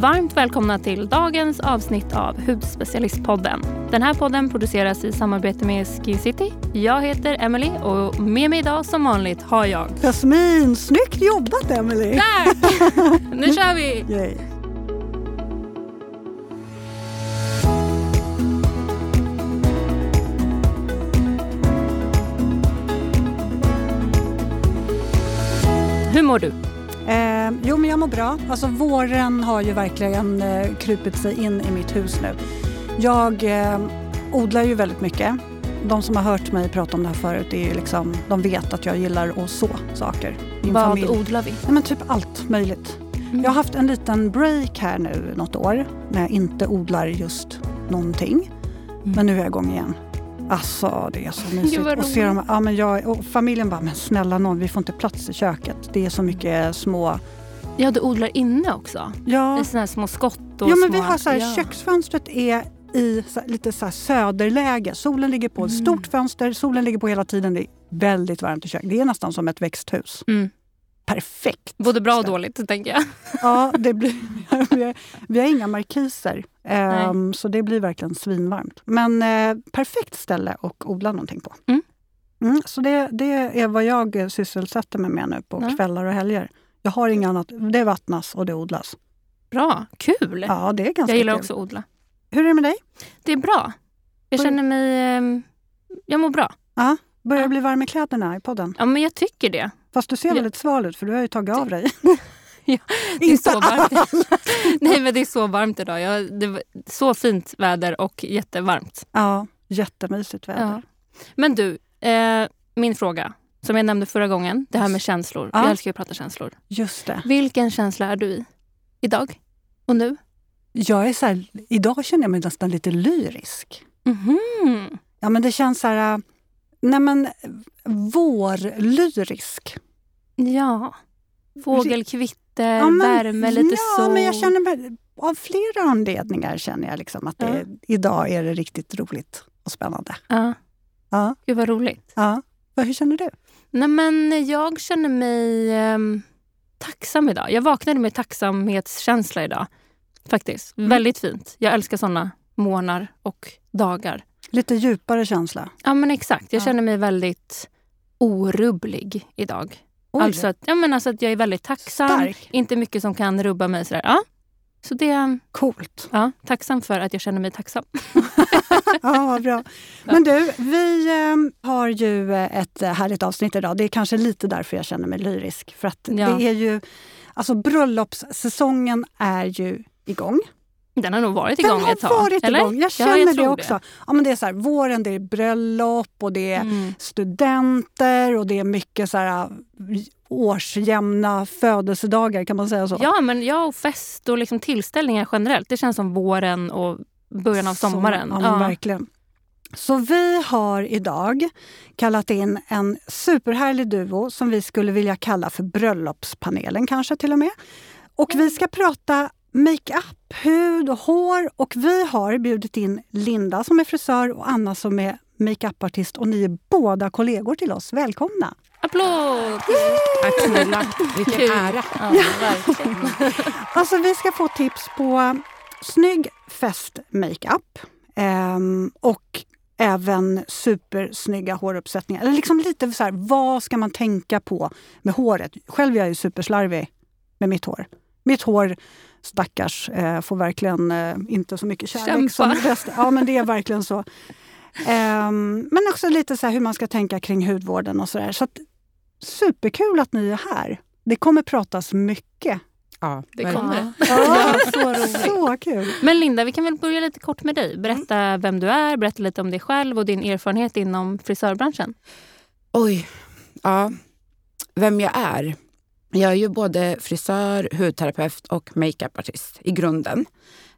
Varmt välkomna till dagens avsnitt av Hudspecialistpodden. Den här podden produceras i samarbete med Skin City. Jag heter Emily och med mig idag som vanligt har jag... Jasmin! Snyggt jobbat Emily! Tack! nu kör vi! Yay. Hur mår du? Jo, men jag mår bra. Alltså, våren har ju verkligen eh, krupit sig in i mitt hus nu. Jag eh, odlar ju väldigt mycket. De som har hört mig prata om det här förut, är liksom, de vet att jag gillar att så saker. Min Vad familj. odlar vi? Ja, men typ allt möjligt. Mm. Jag har haft en liten break här nu något år när jag inte odlar just någonting. Mm. Men nu är jag igång igen. Alltså det är så mysigt. och, se dem, ja, men jag, och familjen bara, men snälla någon, vi får inte plats i köket. Det är så mycket små... Ja, du odlar inne också? Ja, I såna här små skott och ja men små... vi har så här, ja. köksfönstret är i så här, lite så söderläge. Solen ligger på ett Mm. stort fönster, solen ligger på hela tiden. Det är väldigt varmt i köket. Det är nästan som ett växthus. Mm. Perfekt. Både bra och dåligt, tänker jag. Ja, det blir, vi, har, vi har inga markiser. ehm, så det blir verkligen svinvarmt. Men eh, perfekt ställe att odla någonting på. Mm. Mm, så det, det är vad jag sysselsätter mig med nu på Ja. kvällar och helger. Jag har inget annat. Det vattnas och det odlas. Bra, kul! Ja, det är ganska jag gillar kul. också att odla. Hur är det med dig? Det är bra. Jag känner mig... ehm, Jag mår bra. Ja, börjar Ja. bli varm i kläderna i podden? Ja, men jag tycker det. Fast du ser Ja. väldigt sval ut för du har ju tagit av dig. Ja, Det är så varmt. Nej, men det är så varmt idag. Jag, det var så fint väder och jättevarmt. Ja, jättemysigt väder. Ja. Men du, eh, min fråga. Som jag nämnde förra gången, det här med känslor. Ja. Jag älskar att prata känslor. Just det. Vilken känsla är du i? Idag? Och nu? Jag är så här, idag känner jag mig nästan lite lyrisk. Mhm. Ja, men det känns så här... äh, Nej, men vårlyrisk. Ja. Fågelkvitter, Ja, men- värme, lite ja, sol. men jag känner mig, av flera anledningar känner jag liksom att det, idag är det riktigt roligt och spännande. Ja. Ja, Gud vad roligt. ja. Hur känner du? Nej, men jag känner mig ehm, tacksam idag. Jag vaknade med tacksamhetskänsla idag. Faktiskt. Mm. Väldigt fint. Jag älskar såna månader och dagar. Lite djupare känsla? Ja, men exakt. Jag Ja. känner mig väldigt orubblig idag. Oj, Alltså att, ja, men alltså att jag är väldigt tacksam. stark. Inte mycket som kan rubba mig. Sådär. Ja. Så det är Coolt. ja, tacksam för att jag känner mig tacksam. Ja, bra. Men du, vi eh, har ju ett härligt avsnitt idag. Det är kanske lite därför jag känner mig lyrisk. För att Ja. det är ju... Alltså bröllopssäsongen är ju igång. Den har nog varit igång Den har ett tag. varit eller? igång. Jag Ja, känner det också. Ja, men det är så här, våren, det är bröllop och det är Mm. studenter och det är mycket så här, årsjämna födelsedagar, kan man säga så? Ja, men ja, och fest och liksom tillställningar generellt. Det känns som våren och början av sommaren. Så, ja, men verkligen. Så vi har idag kallat in en superhärlig duo som vi skulle vilja kalla för bröllopspanelen kanske till och med. Och vi ska prata makeup, hud och hår och vi har bjudit in Linda som är frisör och Anna som är makeupartist och ni är båda kollegor till oss. Välkomna! Applåd! Tack snälla. Vilken ära. Ja. Alltså vi ska få tips på snygg fest-makeup ehm, och även supersnygga håruppsättningar. Eller liksom lite så här, vad ska man tänka på med håret? Själv är jag ju superslarvig med mitt hår. Mitt hår, stackars, eh, får verkligen eh, inte så mycket kärlek Kämpa. som resten. Ja, men det är verkligen så. Ehm, men också lite så här hur man ska tänka kring hudvården och så där. Så att, superkul att ni är här. Det kommer pratas mycket. Ja, Det verkligen. kommer. Ja, så roligt. Så kul! Men Linda, vi kan väl börja lite kort med dig. Berätta vem du är, berätta lite om dig själv och din erfarenhet inom frisörbranschen. Oj. Ja. Vem jag är? Jag är ju både frisör, hudterapeut och makeupartist i grunden.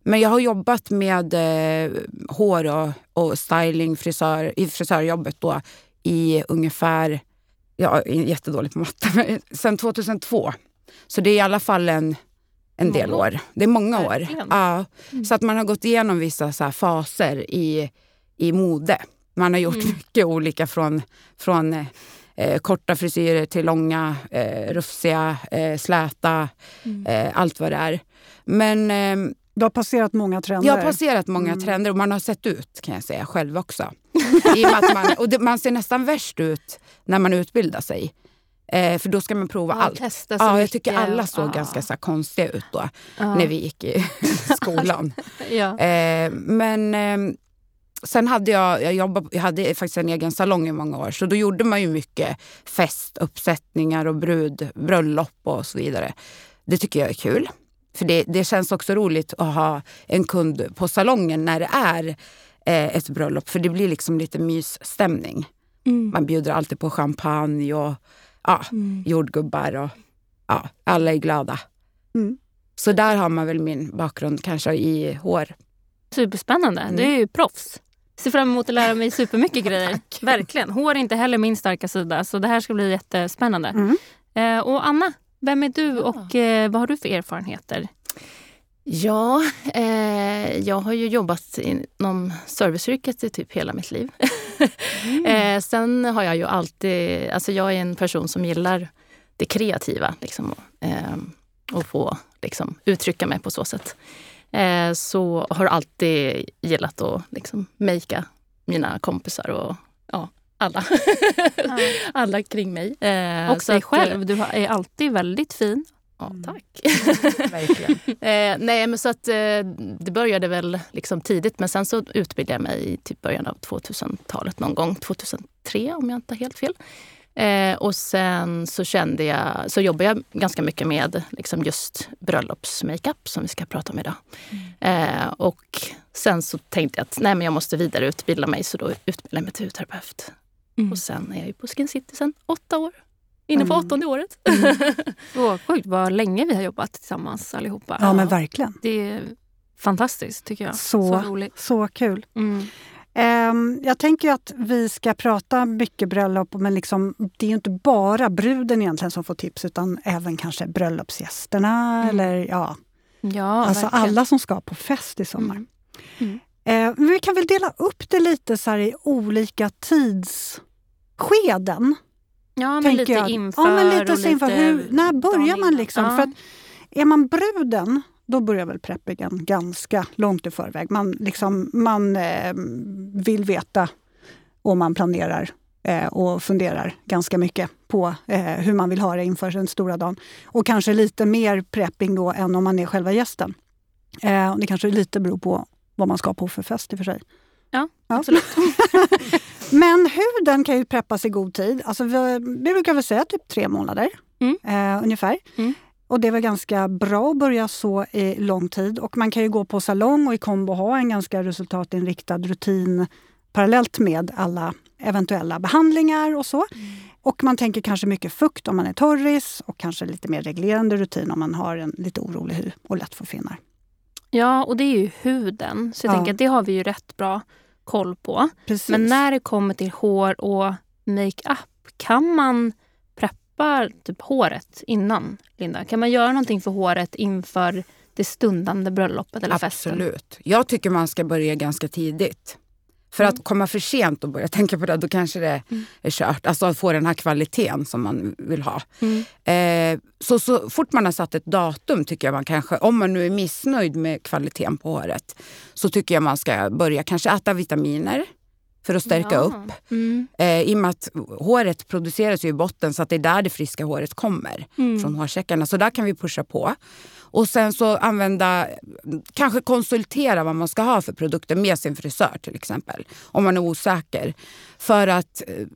Men jag har jobbat med eh, hår och, och styling frisör, i frisörjobbet då, i ungefär, jag är jättedålig på matte, men sen 2002. Så det är i alla fall en, en del Många år. år. Det är många år. Ja. Mm. Så att man har gått igenom vissa så här faser i, i mode. Man har gjort Mm. mycket olika från, från eh, korta frisyrer till långa, eh, rufsiga, eh, släta, Mm. eh, allt vad det är. Men eh, Du har passerat många trender. jag har passerat många Mm. trender och man har sett ut kan jag säga själv också. I och man, och det, man ser nästan värst ut när man utbildar sig. Eh, för då ska man prova Ja, allt. Ja, jag mycket. tycker alla såg Ja. ganska så här, konstiga ut då Ja. när vi gick i skolan. Eh, men eh, sen hade jag, jag, jobbade, jag hade faktiskt en egen salong i många år så då gjorde man ju mycket festuppsättningar och brud, bröllop och så vidare. Det tycker jag är kul. För det, det känns också roligt att ha en kund på salongen när det är eh, ett bröllop för det blir liksom lite mysstämning. Mm. Man bjuder alltid på champagne och ja, Mm. jordgubbar och ja, alla är glada. Mm. Så där har man väl min bakgrund kanske i hår. Superspännande. Mm. Du är ju proffs. Ser fram emot att lära mig supermycket grejer. Verkligen. Hår är inte heller min starka sida så det här ska bli jättespännande. Mm. Eh, och Anna, vem är du och eh, vad har du för erfarenheter? Ja, eh, jag har ju jobbat inom serviceyrket i typ hela mitt liv. eh, sen har jag ju alltid, alltså jag är en person som gillar det kreativa liksom, eh, och få liksom, uttrycka mig på så sätt. Eh, så har alltid gillat att liksom, makea mina kompisar och ja, alla. alla kring mig. Eh, Och dig eh, själv. Du är alltid väldigt fin. Ja, Mm. tack. Verkligen. Eh, nej, men så att eh, det började väl liksom tidigt, men sen så utbildade jag mig i typ början av 2000-talet någon gång, 2003 om jag inte har helt fel. Eh, och sen så kände jag, så jobbade jag ganska mycket med liksom just bröllopsmakeup som vi ska prata om idag. Eh, och sen så tänkte jag att nej, men jag måste vidareutbilda mig, så då utbildade jag mig till hudterapeut. Mm. Och sen är jag ju på Skin City sen åtta år. Inne på Mm. åttonde året. Så sjukt vad länge vi har jobbat tillsammans allihopa. Ja, men verkligen. Det är fantastiskt tycker jag. Så. roligt. Så kul. Mm. Ehm, jag tänker att vi ska prata mycket bröllop, men liksom, det är ju inte bara bruden egentligen som får tips, utan även kanske bröllopsgästerna Mm. eller ja, Ja, alltså verkligen. alla som ska på fest i sommar. Mm. Mm. Men vi kan väl dela upp det lite så här i olika tidsskeden. Ja, men lite jag. inför ja, men lite och inför lite hur, När börjar man liksom? Ja. För att är man bruden, då börjar väl preppingen ganska långt i förväg. Man, liksom, man eh, vill veta och man planerar eh, och funderar ganska mycket på eh, hur man vill ha det inför den stora dagen. Och kanske lite mer prepping då än om man är själva gästen. Eh, och det kanske lite beror på vad man ska på för fest i och för sig. Ja, Ja. absolut. Men huden kan ju preppas i god tid. Alltså vi, vi brukar väl säga typ tre månader Mm. eh, ungefär. Mm. Och det väl ganska bra att börja så i lång tid. Och man kan ju gå på salong och i kombo ha en ganska resultatinriktad rutin parallellt med alla eventuella behandlingar och så. Mm. Och man tänker kanske mycket fukt om man är torris och kanske lite mer reglerande rutin om man har en lite orolig hy och lätt får finnar. Ja, och det är ju huden. Så jag Ja. tänker att det har vi ju rätt bra koll på. Precis. Men när det kommer till hår och makeup, kan man preppa typ håret innan, Linda? Kan man göra någonting för håret inför det stundande bröllopet eller festen? Absolut. Jag tycker man ska börja ganska tidigt. För att komma för sent och börja tänka på det, då kanske det Mm. är kört. Alltså att få den här kvaliteten som man vill ha. Mm. Eh, så, så fort man har satt ett datum tycker jag man kanske, om man nu är missnöjd med kvaliteten på håret, så tycker jag man ska börja kanske äta vitaminer för att stärka Ja. upp. Mm. Eh, I och med att håret produceras i botten så att det är där det friska håret kommer. Mm. Från hårsäckarna. Så där kan vi pusha på. Och sen så använda, kanske konsultera vad man ska ha för produkter med sin frisör till exempel. Om man är osäker. För att eh,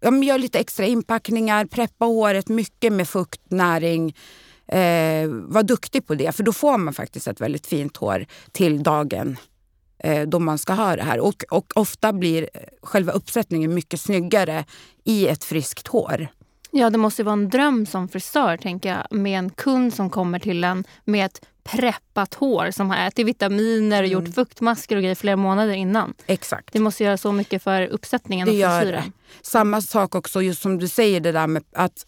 ja, göra lite extra inpackningar, preppa håret mycket med fukt, näring. Eh, var duktig på det, för då får man faktiskt ett väldigt fint hår till dagen eh, då man ska ha det här. Och, och ofta blir själva uppsättningen mycket snyggare i ett friskt hår. Ja, det måste ju vara en dröm som frisör, tänker jag, med en kund som kommer till en med ett preppat hår som har ätit vitaminer och Mm. gjort fuktmasker och grejer flera månader innan. Exakt. Det måste göra så mycket för uppsättningen Det och frisyren. Samma sak också, just som du säger, det där med att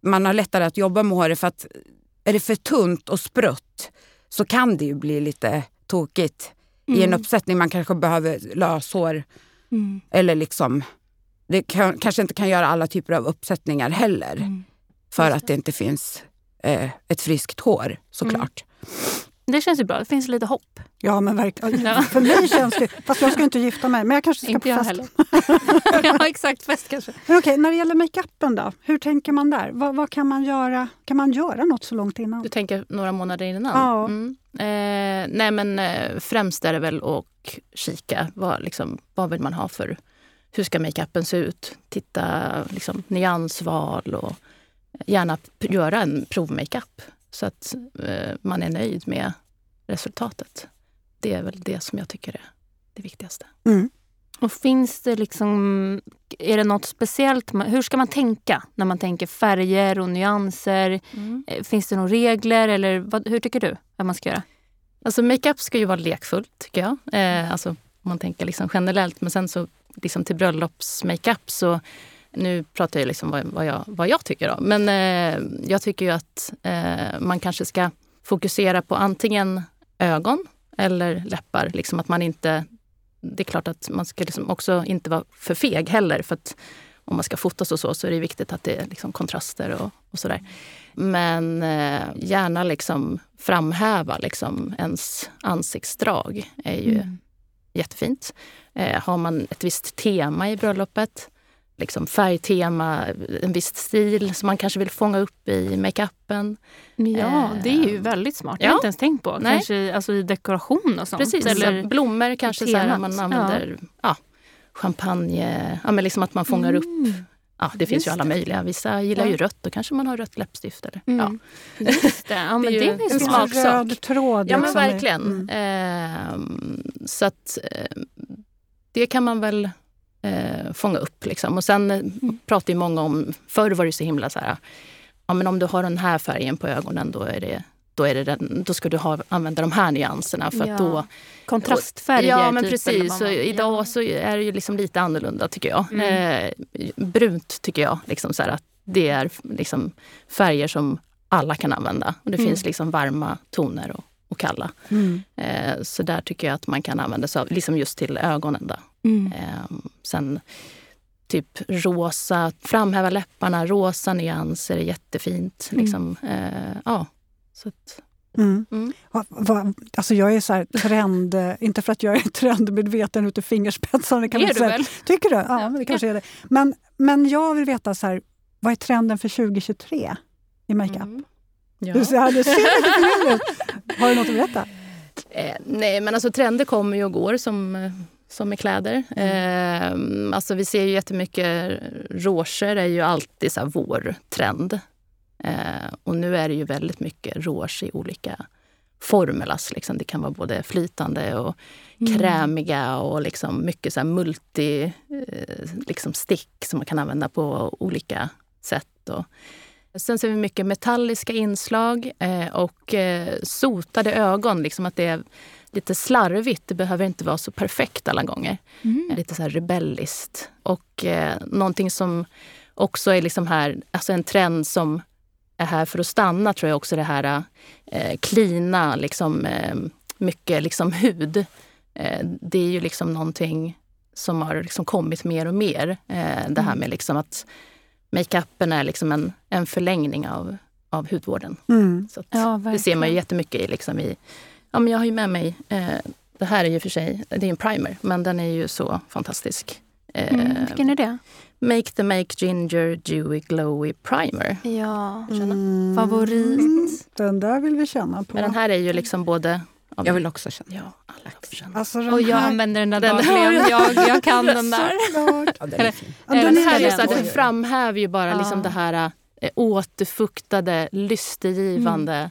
man har lättare att jobba med håret för att är det för tunt och sprutt så kan det ju bli lite tokigt i en Mm. uppsättning. Man kanske behöver löshår Mm. eller liksom det kan, kanske inte kan göra alla typer av uppsättningar heller. Mm. För att det inte finns eh, ett friskt hår såklart. Det känns ju bra. Det finns lite hopp. Ja, men verkligen. Ja. För mig känns det... Fast jag ska inte gifta mig, men jag kanske ska Inte på jag fest. heller. ja, exakt. Fest kanske. Men okej, när det gäller makeupen då? Hur tänker man där? Vad, vad kan man göra? Kan man göra något så långt innan? Du tänker några månader innan? Ja. Mm. Eh, nej men eh, främst är det väl att kika. Vad, liksom, vad vill man ha för... Hur ska makeupen se ut? Titta liksom, nyansval och gärna p- göra en provmakeup så att eh, man är nöjd med resultatet. Det är väl det som jag tycker är det viktigaste. Mm. Och finns det liksom... Är det något speciellt? Hur ska man tänka när man tänker färger och nyanser? Eh, Finns det några regler? Eller vad, hur tycker du att man ska göra? Alltså makeup ska ju vara lekfullt tycker jag. Eh, alltså om man tänker liksom generellt. Men sen så liksom till bröllopsmakeup så nu pratar jag liksom vad, vad, jag, vad jag tycker. Då. Men eh, jag tycker ju att eh, man kanske ska fokusera på antingen ögon eller läppar. Liksom att man inte, det är klart att man ska liksom också inte vara för feg heller. För att om man ska fotas och så, så är det viktigt att det är liksom kontraster och, och sådär. Men eh, gärna liksom framhäva liksom ens ansiktsdrag är ju Mm jättefint. Eh, har man ett visst tema i bröllopet, liksom färgtema, en viss stil som man kanske vill fånga upp i makeupen. Ja, det är ju Eh, väldigt smart. Det har ja. jag inte ens tänkt på. Nej. Kanske alltså, i dekoration och sånt. Precis, Eller, så blommor kanske så här, temat. man använder ja. champagne, ja, men liksom att man fångar upp Mm. Ja, det finns ju alla möjliga. Vissa gillar Ja. ju rött, då kanske man har rött läppstift. Eller? Ja. Mm. Just det. Ja, men Det är det, är en smaksak. röd tråd. Ja, men liksom verkligen. Mm. Ehm, så att eh, det kan man väl eh, fånga upp. Liksom. Och sen eh, pratar ju många om, förr var det så himla så här, ja men om du har den här färgen på ögonen då är det då, är det den, då ska du ha, använda de här nyanserna. För Ja. att då, Kontrastfärger. ja, men typ, precis. man- idag ja. så är det ju liksom lite annorlunda tycker jag. Mm. Eh, brunt tycker jag, liksom så att det är liksom färger som alla kan använda. Och det Mm. finns liksom varma toner och, och kalla. Mm. Eh, så där tycker jag att man kan använda sig av, liksom just till ögonen. Då. Eh, sen typ rosa, framhäva läpparna, rosa nyanser är jättefint. Mm. Liksom. Eh, ja, så att, Mm. Mm. Va, va, alltså jag är så här trend, inte för att jag är trendmedveten ut i fingerspetsarna. Kan Det man är du säga. väl? Tycker du? Ja, men det kanske är det. Men, men jag vill veta, så här, vad är trenden för 2023 i makeup? mm. Ja. Du ser, det ser lite förvirrad ut. Har du något att berätta? Eh, nej, men alltså trender kommer ju och går som, som med kläder. Eh, alltså vi ser ju jättemycket, rouger är ju alltid så här vår trend. Eh, och nu är det ju väldigt mycket rouge i olika formulas. Liksom. Det kan vara både flytande och krämiga och liksom mycket så multi eh, liksom stick som man kan använda på olika sätt. Och, Sen ser vi mycket metalliska inslag eh, och eh, sotade ögon. Liksom att det är lite slarvigt. Det behöver inte vara så perfekt alla gånger. Mm. Lite så här rebelliskt. Och eh, någonting som också är liksom här, alltså en trend som är här för att stanna tror jag också det här eh, klina, liksom, eh, mycket liksom hud. Eh, det är ju liksom någonting som har liksom kommit mer och mer. Eh, det här med liksom att makeupen är liksom en, en förlängning av, av hudvården. Mm. Så Ja, det ser man ju jättemycket i, liksom i... Ja, men jag har ju med mig... Eh, det här är ju för sig det är en primer, men den är ju så fantastisk. Eh, Mm. Vilken är det? Make the Make Ginger Dewy Glowy Primer. Ja. Mm. Favorit? Den där vill vi känna på. Men den här är ju liksom både... Jag vill också känna. Ja, alla känna. Alltså den Och jag här, använder den där Den- dagligen. Jag, jag kan den där. Ja, den är fin. Ja, Eller den Den är här är väldigt så att den skoj. framhäver ju bara Ja. liksom det här eh, återfuktade, lystergivande.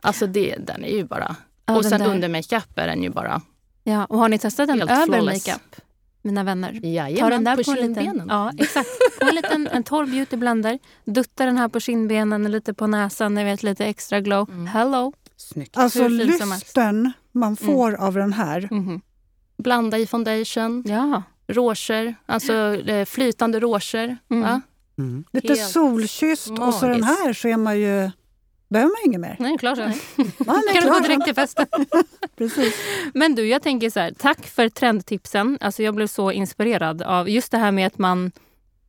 Alltså det, den är ju bara... Ja, och sen där. under makeup är den ju bara... Ja, och har ni testat den Helt över makeup? Mina vänner. Jajamän, Ta den där på, på, en liten, ja, exakt. På en, liten, en torr beauty blender. Dutta den här på kindbenen, lite på näsan, ni vet lite extra glow. Mm. Hello! Snyggt. Alltså lysten man får av den här. Mhm. Blanda i foundation. Ja. Rouger, alltså eh, flytande rouger. Mm. Mm. Lite Helt solkysst och så den magiskt. här så är man ju... behöver man inget mer. Nej, klart sen. Man är kan du gå direkt till festen. Precis. Men du, jag tänker så här, tack för trendtipsen. Alltså jag blev så inspirerad av just det här med att man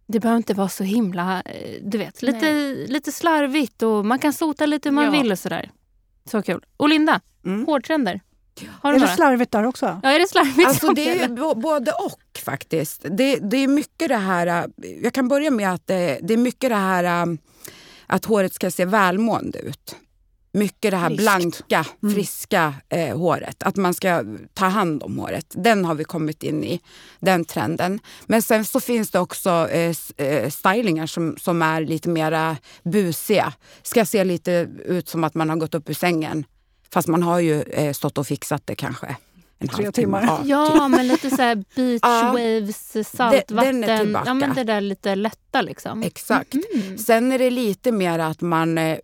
Det behöver inte vara så himla, eh, du vet, lite, lite slarvigt och man kan sota lite hur man Ja. vill och sådär. Så kul. Och Linda, Mm. hårtrender. Har Är det slarvigt där också? Ja, är det slarvigt? Alltså det är både och faktiskt. Det, det är mycket det här, äh, jag kan börja med att det, det är mycket det här att håret ska se välmående ut. Mycket det här Friskt. blanka, friska eh, håret. Att man ska ta hand om håret. Den har vi kommit in i, den trenden. Men sen så finns det också eh, eh, stylingar som, som är lite mera busiga. Ska se lite ut som att man har gått upp ur sängen. Fast man har ju eh, stått och fixat det kanske en Tre halvtimme. timmar. Ja, men lite så här beach Ja. waves, saltvatten. den är tillbaka. ja, men det där lite lätta liksom. Exakt. Mm. Sen är det lite mer att man eh,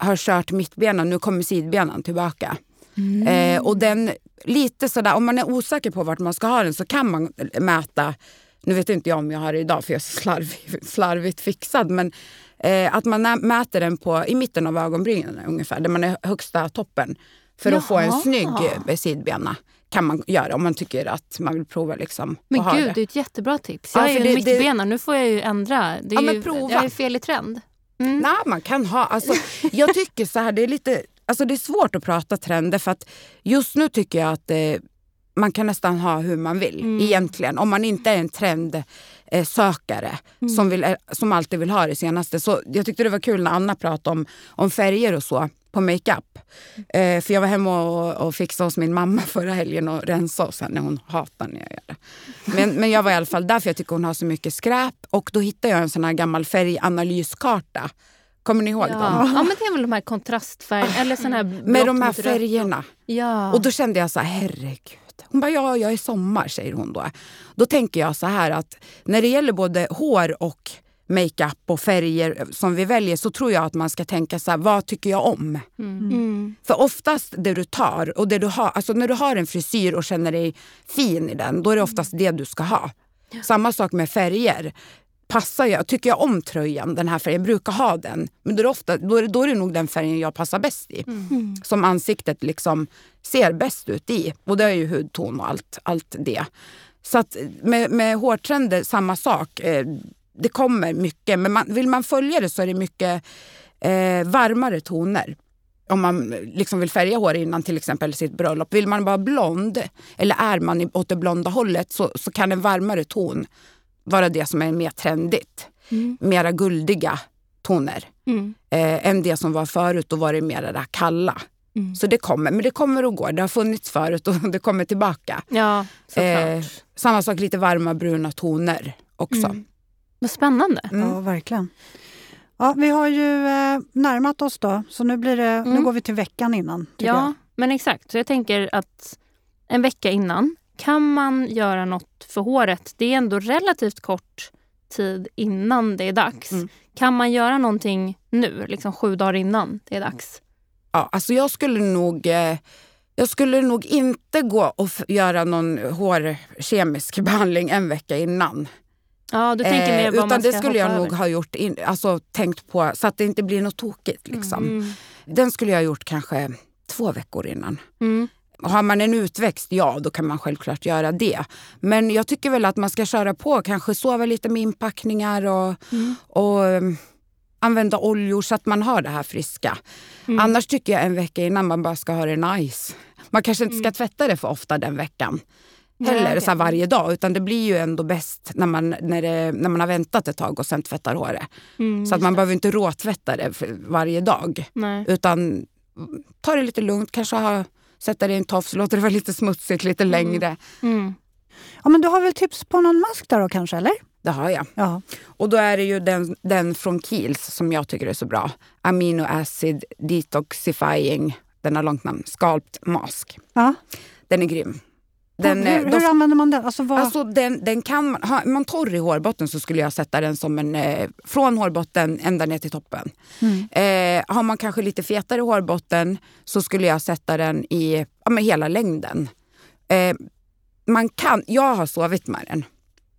har kört mittbenan, nu kommer sidbenan tillbaka. Mm. Eh, och den, lite sådär, om man är osäker på vart man ska ha den så kan man mäta, nu vet inte jag om jag har det idag för jag är så slarvig, slarvigt fixad, men eh, att man mäter den på, i mitten av ögonbrynen ungefär, där man är högsta toppen. För att få en Jaha. snygg eh, sidbena kan man göra om man tycker att man vill prova liksom, Men gud, det. det är ett jättebra tips. Ja, Jag är för ju det- en det- mittbena, nu får jag ju ändra. Det är Ja, men ju, prova. Jag är fel i trend. Mm. Nej, man kan ha... Alltså, jag tycker så här, det är lite... Alltså det är svårt att prata trender för att just nu tycker jag att eh, man kan nästan ha hur man vill Mm. egentligen. Om man inte är en trendsökare som, vill, eh, som alltid vill ha det senaste. Så jag tyckte det var kul när Anna pratade om, om färger och så på makeup. Eh, för jag var hemma och, och fixade hos min mamma förra helgen och rensade oss henne. Hon hatar när jag gör det. Men, men jag var i alla fall där för jag tycker hon har så mycket skräp. Och då hittade jag en sån här gammal färganalyskarta. Kommer ni ihåg Ja. dem? ja, men det är väl de här kontrastfärgerna. Eller sån här Med de här färgerna. Ja. Och då kände jag så här, herregud. Hon bara, ja, jag är sommar, säger hon då. Då tänker jag så här att när det gäller både hår och makeup och färger som vi väljer så tror jag att man ska tänka så här, vad tycker jag om? Mm. För oftast det du tar och det du har, alltså när du har en frisyr och känner dig fin i den, då är det oftast det du ska ha. Samma sak med färger. Passar jag, tycker jag om tröjan, den här färgen, jag brukar ha den, men då är, det ofta, då är, det, då är det nog den färgen jag passar bäst i. Som ansiktet liksom ser bäst ut i. Och det är ju hudton och allt, allt det. Så att med, med hårtrender, samma sak. Eh, det kommer mycket, men man, vill man följa det så är det mycket eh, varmare toner om man liksom vill färga hår innan till exempel sitt bröllop. Vill man vara blond eller är man i- åt det blonda hållet så, så kan en varmare ton vara det som är mer trendigt. Mera guldiga toner. Mm. Eh, än det som var förut, då var det mer det där kalla. Mm. Så det kommer, men det kommer och går. Det har funnits förut och det kommer tillbaka. Ja, såklart. Eh, samma sak, lite varma bruna toner också. Mm. Vad spännande. Mm. Ja, verkligen. Ja, vi har ju eh, närmat oss då, så nu, blir det, nu Mm. går vi till veckan innan. Ja, men exakt. Så jag tänker att en vecka innan kan man göra något för håret. Det är ändå relativt kort tid innan det är dags. Mm. Kan man göra någonting nu, liksom sju dagar innan det är dags? Ja, alltså jag skulle nog... Eh, jag skulle nog inte gå och göra någon hårkemisk behandling en vecka innan. Ja, du tänker mer Eh, vad utan det skulle jag hoppa nog över. ha gjort, in, alltså tänkt på så att det inte blir något tokigt. Liksom. Mm. Den skulle jag ha gjort kanske två veckor innan. Mm. Har man en utväxt, ja då kan man självklart göra det. Men jag tycker väl att man ska köra på, kanske sova lite med inpackningar och, Mm. och um, använda oljor så att man har det här friska. Mm. Annars tycker jag en vecka innan man bara ska ha det nice. Man kanske inte ska tvätta det för ofta den veckan. Heller Nej, så varje dag. Utan det blir ju ändå bäst när man, när, det, när man har väntat ett tag och sen tvättar håret. Mm, Så att man det. behöver inte råtvätta det varje dag. Nej. Utan ta det lite lugnt, kanske ha, sätta det i en tofs, låta det vara lite smutsigt lite längre. Mm. Ja, men du har väl tips på någon mask där då kanske, eller? Det har jag. Ja. Och då är det ju den, den från Kiehl's som jag tycker är så bra. Amino acid detoxifying, den har långt namn, Sculpt Mask. ja. Den är grym. Den, hur eh, hur doft- använder man den? Alltså, vad... Alltså den, den kan man, har man torr i hårbotten så skulle jag sätta den som en, eh, från hårbotten ända ner till toppen. Mm. Eh, har man kanske lite fetare hårbotten så skulle jag sätta den i ja, men hela längden. Eh, man kan, jag har sovit med den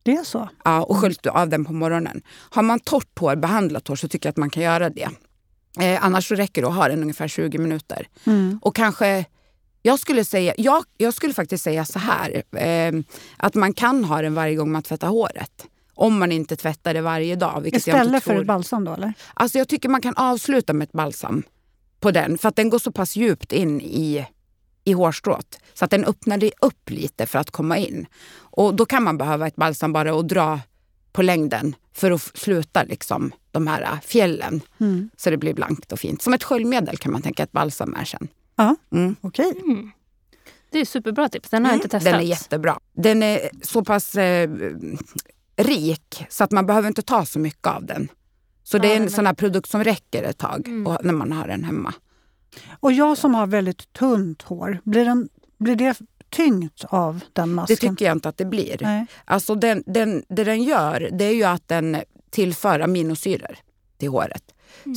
Det är så? ja, och sköljt av den på morgonen. Har man torrt hår, behandlat hår, så tycker jag att man kan göra det. Eh, annars så räcker det att ha den ungefär 20 minuter. Mm. Och kanske, jag skulle säga, jag, jag skulle faktiskt säga så här, eh, att man kan ha den varje gång man tvättar håret. Om man inte tvättar det varje dag. Vilket Istället för ett balsam då eller? Alltså jag tycker man kan avsluta med ett balsam på den. För att den går så pass djupt in i, i hårstrået. Så att den öppnar det upp lite för att komma in. Och då kan man behöva ett balsam bara och dra på längden för att sluta liksom de här äh, fjällen. Mm. Så det blir blankt och fint. Som ett sköljmedel kan man tänka att balsam är sen. Ja, Mm. okej. Mm. Det är superbra tips. Den har jag inte testat. Den är jättebra. Den är så pass eh, rik så att man behöver inte ta så mycket av den. Så det är Ja, en men- sån här produkt som räcker ett tag Mm. och, när man har den hemma. Och jag som har väldigt tunt hår, blir, den, blir det tyngt av den Det masken? tycker jag inte att det blir. Nej. Alltså den, den, det den gör det är ju att den tillför aminosyror till håret.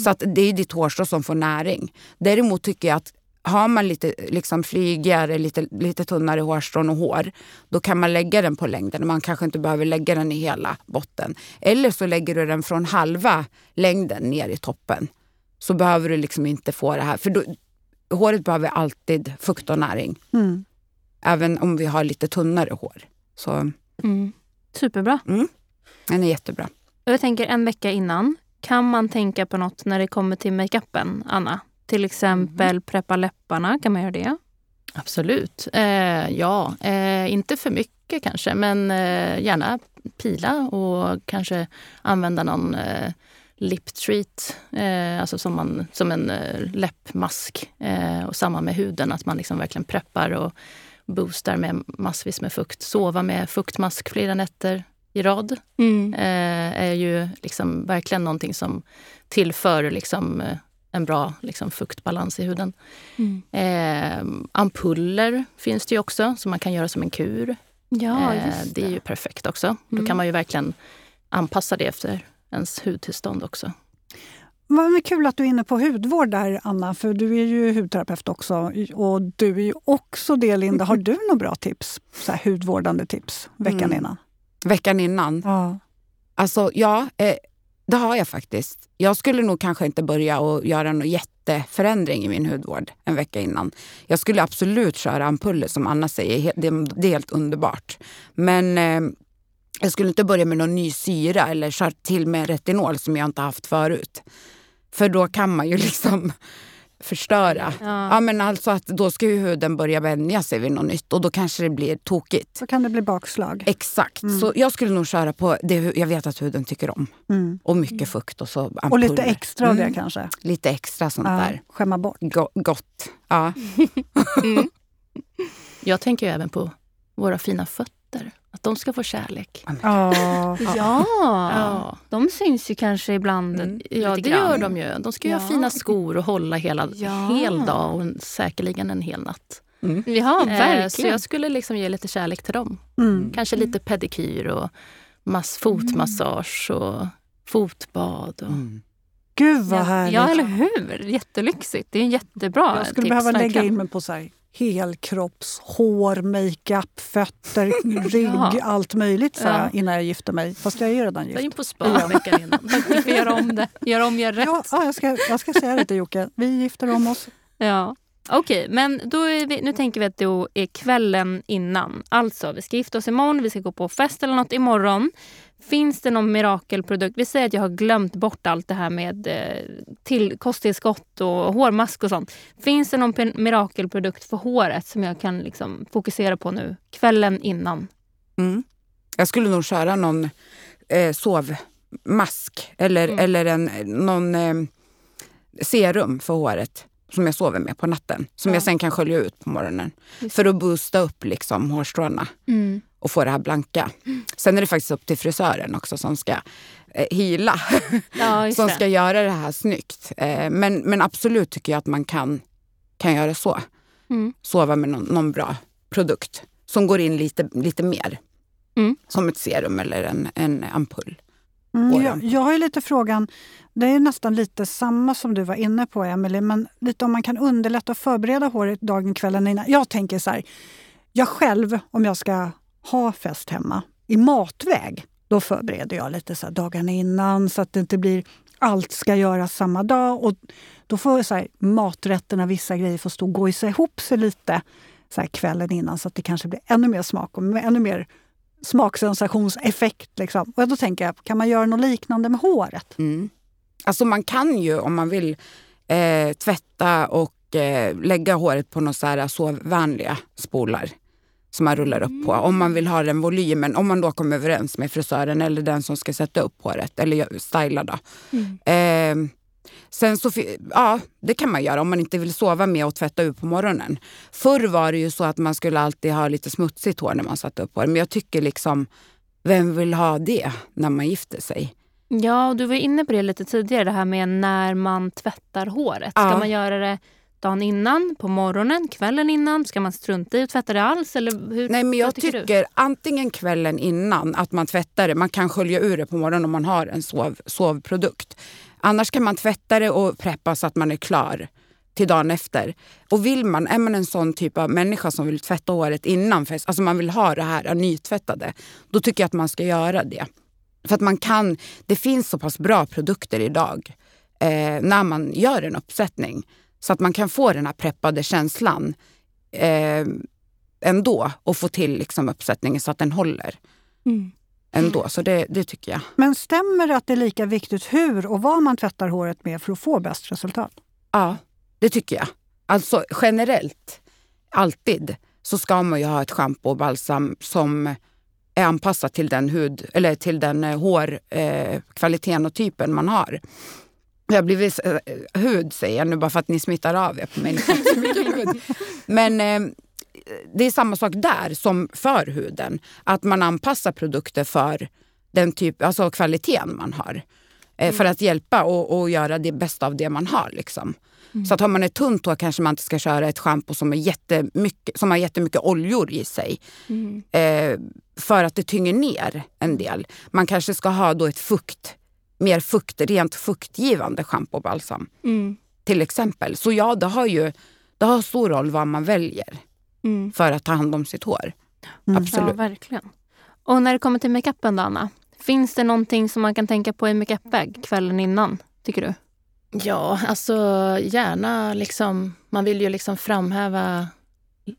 Så att det är ditt hårstrå som får näring. Däremot tycker jag att har man lite liksom flygigare, lite, lite tunnare hårstrån och hår, då kan man lägga den på längden. Man kanske inte behöver lägga den i hela botten. Eller så lägger du den från halva längden ner i toppen. Så behöver du liksom inte få det här. För då, håret behöver alltid fukt och näring. Mm. Även om vi har lite tunnare hår. Så Mm. Superbra. den är jättebra. Och Jag tänker en vecka innan. Kan man tänka på något när det kommer till makeupen, Anna? Till exempel preppa läpparna. Kan man göra det? Absolut. Eh, ja, eh, inte för mycket kanske, men eh, gärna pila och kanske använda någon eh, lip treat, eh, alltså som, man, som en eh, läppmask. Eh, och samma med huden, att man liksom verkligen preppar och boostar med massvis med fukt. Sova med fuktmask flera nätter i rad Mm. är ju liksom verkligen någonting som tillför liksom, en bra liksom, fuktbalans i huden. Mm. Eh, ampuller finns det ju också, som man kan göra som en kur. Ja, eh, just det är ju perfekt också. Då Mm. kan man ju verkligen anpassa det efter ens hudtillstånd också. Vad kul att du är inne på hudvård där, Anna, för du är ju hudterapeut också. Och du är ju också det, Linda. Har du några bra tips? Så här, hudvårdande tips veckan Mm. innan? Veckan innan. Ja. Alltså ja, eh, det har jag faktiskt. Jag skulle nog kanske inte börja och göra någon jätteförändring i min hudvård en vecka innan. Jag skulle absolut köra ampuller som Anna säger. Det, det är helt underbart. Men eh, jag skulle inte börja med någon ny syra eller köra till med retinol som jag inte haft förut. För då kan man ju liksom förstöra. Ja. Ja, men alltså att då ska ju huden börja vänja sig vid något nytt och då kanske det blir tokigt. Så kan det bli bakslag. Exakt. Så jag skulle nog köra på det jag vet att huden tycker om. Mm. Och mycket fukt och så ampuller. Och lite extra av det Mm, kanske? Lite extra sånt Ja, där. skämma bort. Go- gott. Ja. Jag tänker ju även på våra fina fötter. Att de ska få kärlek. Ja. Ja. Ja, de syns ju kanske ibland Mm. ja det gör de ju. De ska ju ha Ja. fina skor och hålla hela Ja. hel dag och en, säkerligen en hel natt. Ja, Eh, verkligen. Så jag skulle liksom ge lite kärlek till dem. Mm. Kanske lite pedikyr och mass fotmassage och fotbad. Och, Mm. Gud vad ja, härligt. ja, eller hur? Jättelyxigt. Det är en jättebra Jag skulle tips. behöva lägga in mig på så här helkropps, hår, makeup, fötter, rygg, allt möjligt så här, innan jag gifter mig. Fast jag är ju redan gift. in på spa veckan innan. Du får göra om det. Gör om, gör rätt. Ja, ja, jag, ska, jag ska säga det till Jocke. Vi gifter om oss. Ja. Okej, men då vi, nu tänker vi att det är kvällen innan. Alltså, vi ska gifta oss imorgon, vi ska gå på fest eller något imorgon. Finns det någon mirakelprodukt? Vi säger att jag har glömt bort allt det här med eh, till, kosttillskott och hårmask och sånt. Finns det någon mirakelprodukt för håret som jag kan liksom fokusera på nu, kvällen innan? Mm. Jag skulle nog köra någon eh, sovmask eller, Mm. eller en, någon eh, serum för håret som jag sover med på natten. Som Ja. jag sen kan skölja ut på morgonen. Just För att boosta upp liksom hårstråna Mm. och få det här blanka. Sen är det faktiskt upp till frisören också som ska eh, hila. Ja, som ska göra det här snyggt. Eh, men, men absolut tycker jag att man kan, kan göra så. Mm. Sova med någon, någon bra produkt som går in lite, lite mer. Mm. Som ett serum eller en, en ampull. Mm, jag, jag har lite frågan, det är nästan lite samma som du var inne på Emelie, men lite om man kan underlätta och förbereda håret dagen, kvällen innan. Jag tänker så här, jag själv om jag ska ha fest hemma i matväg, då förbereder jag lite så dagarna innan så att det inte blir allt ska göras samma dag. Och då får så här, maträtterna, vissa grejer får stå och gojsa ihop sig lite så kvällen innan så att det kanske blir ännu mer smak och ännu mer smaksensationseffekt. Liksom. Och då tänker jag, kan man göra något liknande med håret? Mm. Alltså man kan ju om man vill eh, tvätta och eh, lägga håret på några så här sovvänliga spolar som man rullar upp på. Om man vill ha den volymen, om man då kommer överens med frisören eller den som ska sätta upp håret eller styla. Då. Mm. Eh, sen så, ja, det kan man göra om man inte vill sova med och tvätta ut på morgonen. Förr var det ju så att man skulle alltid ha lite smutsigt hår när man satte upp hår. Men jag tycker liksom, vem vill ha det när man gifter sig? Ja, du var inne på det lite tidigare, det här med när man tvättar håret. Ska Ja. man göra det dagen innan, på morgonen, kvällen innan? Ska man strunta i att tvätta det alls? Eller hur, Nej, men jag tycker, du? antingen kvällen innan att man tvättar det. Man kan skölja ur det på morgonen om man har en sov, sovprodukt. Annars kan man tvätta det och preppa så att man är klar till dagen efter. Och vill man, är man en sån typ av människa som vill tvätta håret innan fest, alltså man vill ha det här nytvättade, då tycker jag att man ska göra det. För att man kan, det finns så pass bra produkter idag eh, när man gör en uppsättning så att man kan få den här preppade känslan eh, ändå och få till liksom uppsättningen så att den håller Mm ändå. Så det, det tycker jag. Men stämmer det att det är lika viktigt hur och vad man tvättar håret med för att få bäst resultat? Ja, det tycker jag. Alltså generellt, alltid, så ska man ju ha ett schampo och balsam som är anpassat till den hud eller till den eh, hårkvaliteten eh, och typen man har. Jag blivit eh, hud säger jag nu bara för att ni smittar av er på mig. Men eh, det är samma sak där som för huden. Att man anpassar produkter för den typ, alltså kvaliteten man har. Eh, För att hjälpa och, och göra det bästa av det man har. Liksom. Så att har man ett tunt hår kanske man inte ska köra ett schampo som, är jättemycket, som har jättemycket oljor i sig. Mm. Eh, för att det tynger ner en del. Man kanske ska ha då ett fukt, mer fukt, rent fuktgivande schampo och balsam. Mm. Till exempel. Så ja, det har ju det har stor roll vad man väljer Mm. för att ta hand om sitt hår. Ja, Absolut. verkligen. Och när det kommer till makeupen då, Anna? Finns det någonting som man kan tänka på i makeupväg kvällen innan, tycker du? Ja, alltså gärna liksom... Man vill ju liksom framhäva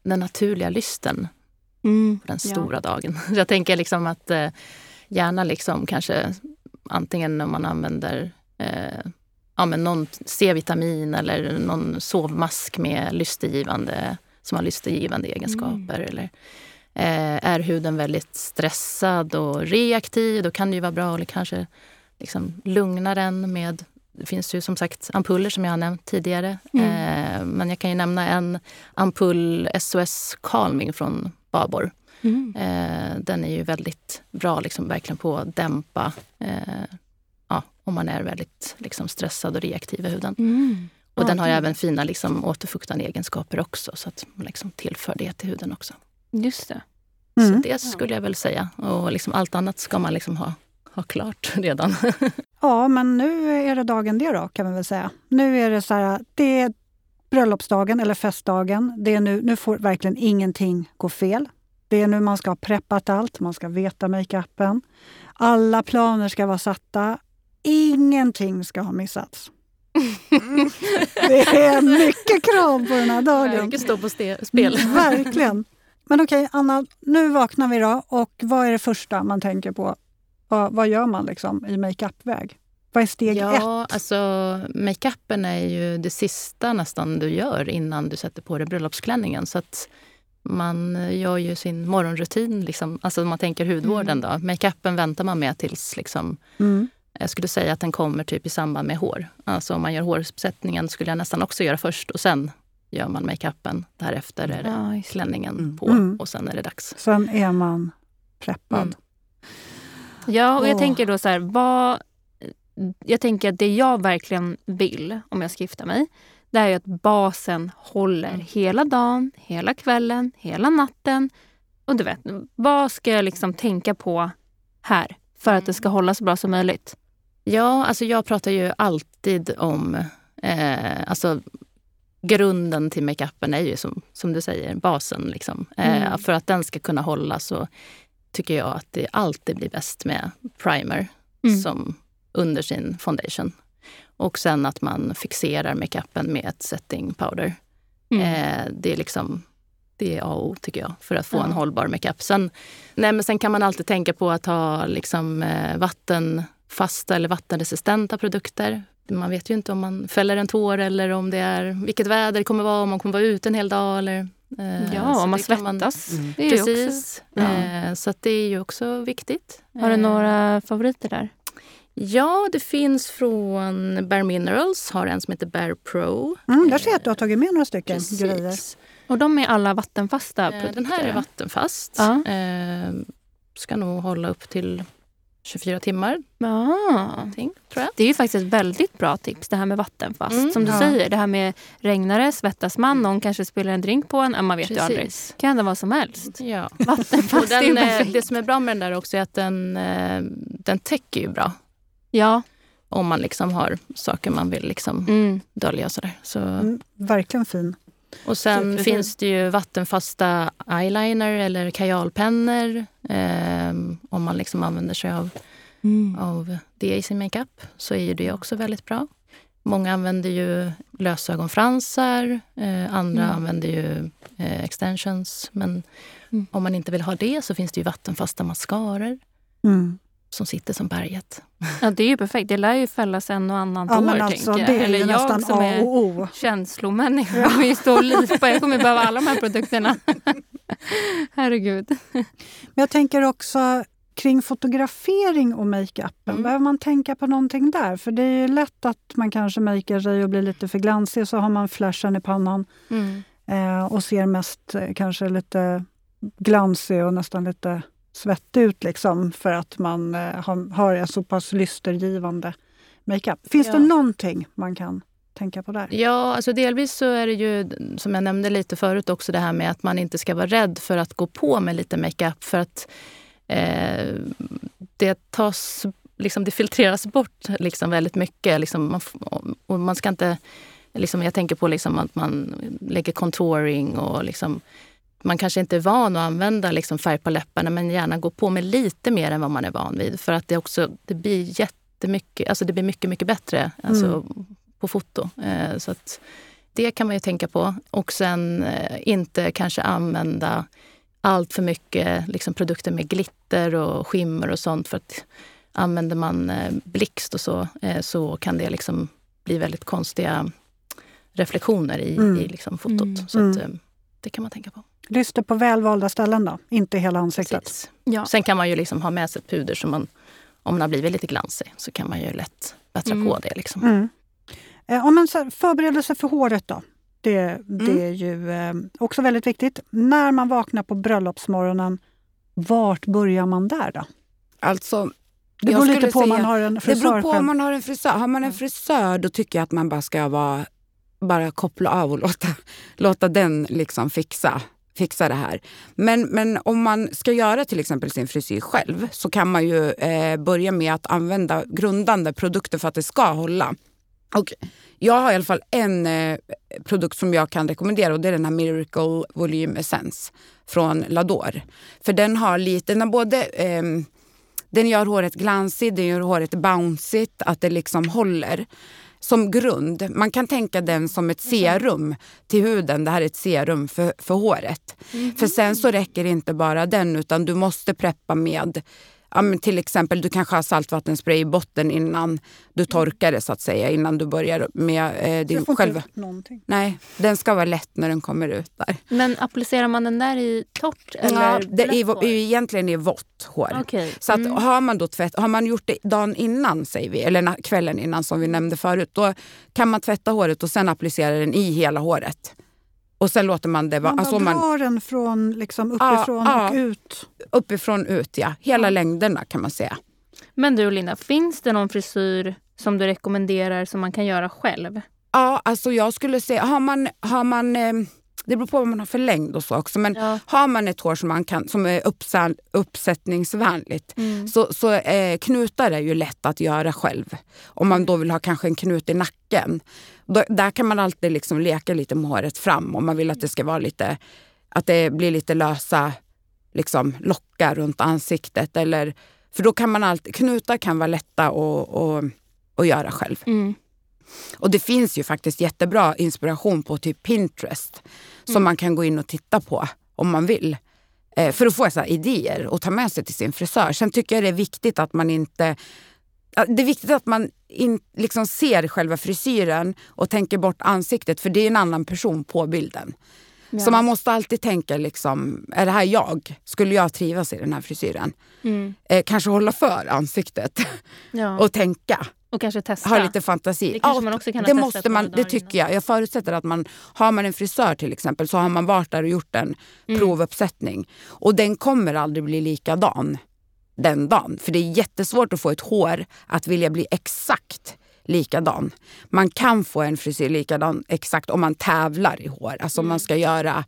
den naturliga lysten Mm. på den Ja. stora dagen. Jag tänker liksom att eh, gärna liksom kanske antingen om man använder eh, ja, men någon C-vitamin eller någon sovmask med lystegivande, som har lystegivande egenskaper. Eller, eh, är huden väldigt stressad och reaktiv, då kan det ju vara bra att kanske liksom lugna den med det finns ju som sagt ampuller som jag har nämnt tidigare. Eh, men jag kan ju nämna en ampull SOS Calming från Babor. Mm. Eh, den är ju väldigt bra liksom, verkligen på att dämpa eh, ja, om man är väldigt liksom, stressad och reaktiv i huden. Mm. Och den har även fina liksom, återfuktande egenskaper också så att man liksom, tillför det till huden också. Just det. Mm. Så det skulle jag väl säga. Och liksom, allt annat ska man liksom ha, ha klart redan. Ja, men nu är det dagen det då, kan man väl säga. Nu är det så här, det är bröllopsdagen eller festdagen. Det är nu, nu får verkligen ingenting gå fel. Det är nu man ska ha preppat allt, man ska veta makeupen. Alla planer ska vara satta. Ingenting ska ha missats. Det är mycket krav på den här dagen. Mycket står på spel. Mm, Verkligen. Men okej, Anna, nu vaknar vi då och vad är det första man tänker på? Vad, vad gör man liksom i makeupväg? Vad är steg ett? Ja, alltså makeupen är ju det sista nästan du gör innan du sätter på dig bröllopsklänningen. Så att man gör ju sin morgonrutin, liksom, alltså man tänker hudvården då. Makeupen väntar man med tills liksom, Mm. Jag skulle säga att den kommer typ i samband med hår. Alltså om man gör håruppsättningen skulle jag nästan också göra först och sen gör man makeupen. Därefter är det Ja, klänningen Mm. på Mm. och sen är det dags. Sen är man preppad. Mm. Ja, och jag Åh. tänker då så här, vad... Jag tänker att det jag verkligen vill om jag ska gifta mig, det är att basen håller Mm. hela dagen, hela kvällen, hela natten. Och du vet, vad ska jag liksom tänka på här för att det ska hålla så bra som möjligt? Ja, alltså jag pratar ju alltid om... Eh, alltså grunden till makeupen är ju som, som du säger, basen. Liksom. Eh, Mm. För att den ska kunna hålla så tycker jag att det alltid blir bäst med primer Mm. som under sin foundation. Och sen att man fixerar makeupen med ett setting powder. Mm. Eh, det, är liksom, det är A och O tycker jag för att få Ja. en hållbar makeup. Sen, nej, men sen kan man alltid tänka på att ha liksom, eh, vattenfasta eller vattenresistenta produkter. Man vet ju inte om man fäller en tår eller om det är vilket väder det kommer vara, om man kommer vara ute en hel dag. Eller, eh, Ja, om man svettas. Mm. Ju också, Precis. Ja. Eh, så att det är ju också viktigt. har du Eh, några favoriter där? Ja, det finns från Bare Minerals, har en som heter Bare Pro. Mm, där ser jag att du har tagit med några stycken Precis. grejer. Och de är alla vattenfasta Eh, produkter? Den här är vattenfast. Ja. Eh, ska nog hålla upp till 24 timmar, Ja. någonting, tror jag. Det är ju faktiskt ett väldigt bra tips det här med vattenfast. Mm. Som du Ja. säger, det här med regnare, svettas man, någon kanske spiller en drink på en. Man vet ju aldrig. Precis. Det kan hända vad som helst. Ja. Vattenfast den, är ju eh, perfekt. det som är bra med den där också är att den, eh, den täcker ju bra. Ja. Om man liksom har saker man vill liksom Mm. dölja. och Sådär. Så, Mm, verkligen fin. Och sen Superfin. finns det ju vattenfasta eyeliner eller kajalpennor. Eh, om man liksom använder sig av Mm. av det i sin makeup så är det också väldigt bra. Många använder ju lösögonfransar, eh, andra Mm. använder ju eh, extensions. Men Mm. om man inte vill ha det så finns det ju vattenfasta mascaror Mm. som sitter som berget. Ja, det är ju perfekt. Det lär ju fällas en och annan Ja, tår, alltså, tänker jag. Eller jag som är O. känslomänniska. Jag kommer ju stå och lipa. Jag kommer behöva alla de här produkterna. Herregud. Men jag tänker också kring fotografering och makeupen. Mm. Behöver man tänka på någonting där? För det är ju lätt att man kanske makear sig och blir lite för glansig så har man flashen i pannan eh, och ser mest eh, kanske lite glansig och nästan lite svettig ut liksom för att man eh, har, har en så pass lystergivande makeup. Finns Ja. det någonting man kan tänka på där? Ja, alltså delvis så är det ju som jag nämnde lite förut också det här med att man inte ska vara rädd för att gå på med lite makeup för att eh, det tas liksom det filtreras bort liksom väldigt mycket. Liksom man, och man ska inte, liksom jag tänker på liksom att man lägger contouring och liksom, man kanske inte är van att använda liksom färg på läpparna men gärna gå på med lite mer än vad man är van vid. För att det också det blir jättemycket, alltså det blir mycket, mycket bättre alltså på foto. Eh, så det kan man ju tänka på. Och sen eh, inte kanske använda allt för mycket liksom, produkter med glitter och skimmer och sånt. För att använder man eh, blixt och så, eh, så kan det liksom bli väldigt konstiga reflektioner i, Mm. i liksom, fotot. Mm. Så att, Mm. det kan man tänka på. Lyster på välvalda ställen då, inte hela ansiktet. Precis. Ja. Sen kan man ju liksom ha med sig ett puder som man, om man har blivit lite glansig, så kan man ju lätt bättra Mm. på det. Liksom. Mm. Eh, om man förberedelse för håret då. Det, det Mm. är ju eh, också väldigt viktigt. När man vaknar på bröllopsmorgonen, vart börjar man där då? Alltså, Det beror lite på om man har en det frisör beror på själv. om man har en frisör. Har man en frisör då tycker jag att man bara ska vara, bara koppla av och låta, låta den liksom fixa, fixa det här. Men, men om man ska göra till exempel sin frisyr själv så kan man ju eh, börja med att använda grundande produkter för att det ska hålla. Och jag har i alla fall en eh, produkt som jag kan rekommendera och det är den här Miracle Volume Essence från Lador. För den har lite, den har både eh, den gör håret glansigt, den gör håret bouncigt, att det liksom håller. Som grund, man kan tänka den som ett serum till huden. Det här är ett serum för, för håret. För sen så räcker inte bara den utan du måste preppa med Ja, men till exempel, du kanske har saltvattenspray i botten innan du torkar det så att säga. Innan du börjar med eh, din får själv... inte ut någonting. Nej, den ska vara lätt när den kommer ut där. Men applicerar man den där i torrt eller ja, det är, hår? egentligen i vått hår. Okej. Så att Mm. har man då tvätt, har man gjort det dagen innan säger vi, eller kvällen innan som vi nämnde förut, då kan man tvätta håret och sen applicera den i hela håret. Och sen låter man det vara, Man alltså man, drar den från liksom Ja, uppifrån ja. och ut. uppifrån ut, ja. Hela längderna kan man säga. Men du Linda, finns det någon frisyr som du rekommenderar som man kan göra själv? Ja, alltså jag skulle säga, har man, har man eh, det beror på vad man har för längd och så också, men Ja. har man ett hår som, man kan, som är uppsättningsvänligt Mm. så, så eh, knutar är ju lätt att göra själv. Om man då vill ha kanske en knut i nacken. Då, där kan man alltid liksom leka lite med håret fram om man vill att det ska vara lite, att det blir lite lösa liksom, lockar runt ansiktet. Eller, för då kan man alltid, knutar kan vara lätta att, att, att göra själv. Mm. Och det finns ju faktiskt jättebra inspiration på typ Pinterest som man kan gå in och titta på om man vill. Eh, för att få så idéer och ta med sig till sin frisör. Sen tycker jag det är viktigt att man inte Det är viktigt att man in, liksom ser själva frisyren och tänker bort ansiktet för det är en annan person på bilden. Så man måste alltid tänka, liksom, är det här jag? Skulle jag trivas i den här frisyren? Mm. Eh, kanske hålla för ansiktet Ja. och tänka. Och kanske testa. Ha lite fantasi. Det kanske man också kan det måste man, det tycker jag. Jag förutsätter att man har man en frisör till exempel så har man varit där och gjort en Mm. provuppsättning. Och den kommer aldrig bli likadan den dagen. För det är jättesvårt att få ett hår att vilja bli exakt likadan. Man kan få en frisyr likadan exakt om man tävlar i hår. Alltså om man ska göra...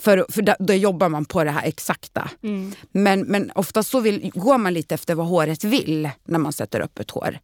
För, för då, då jobbar man på det här exakta. Mm. Men, men ofta så vill, går man lite efter vad håret vill när man sätter upp ett hår.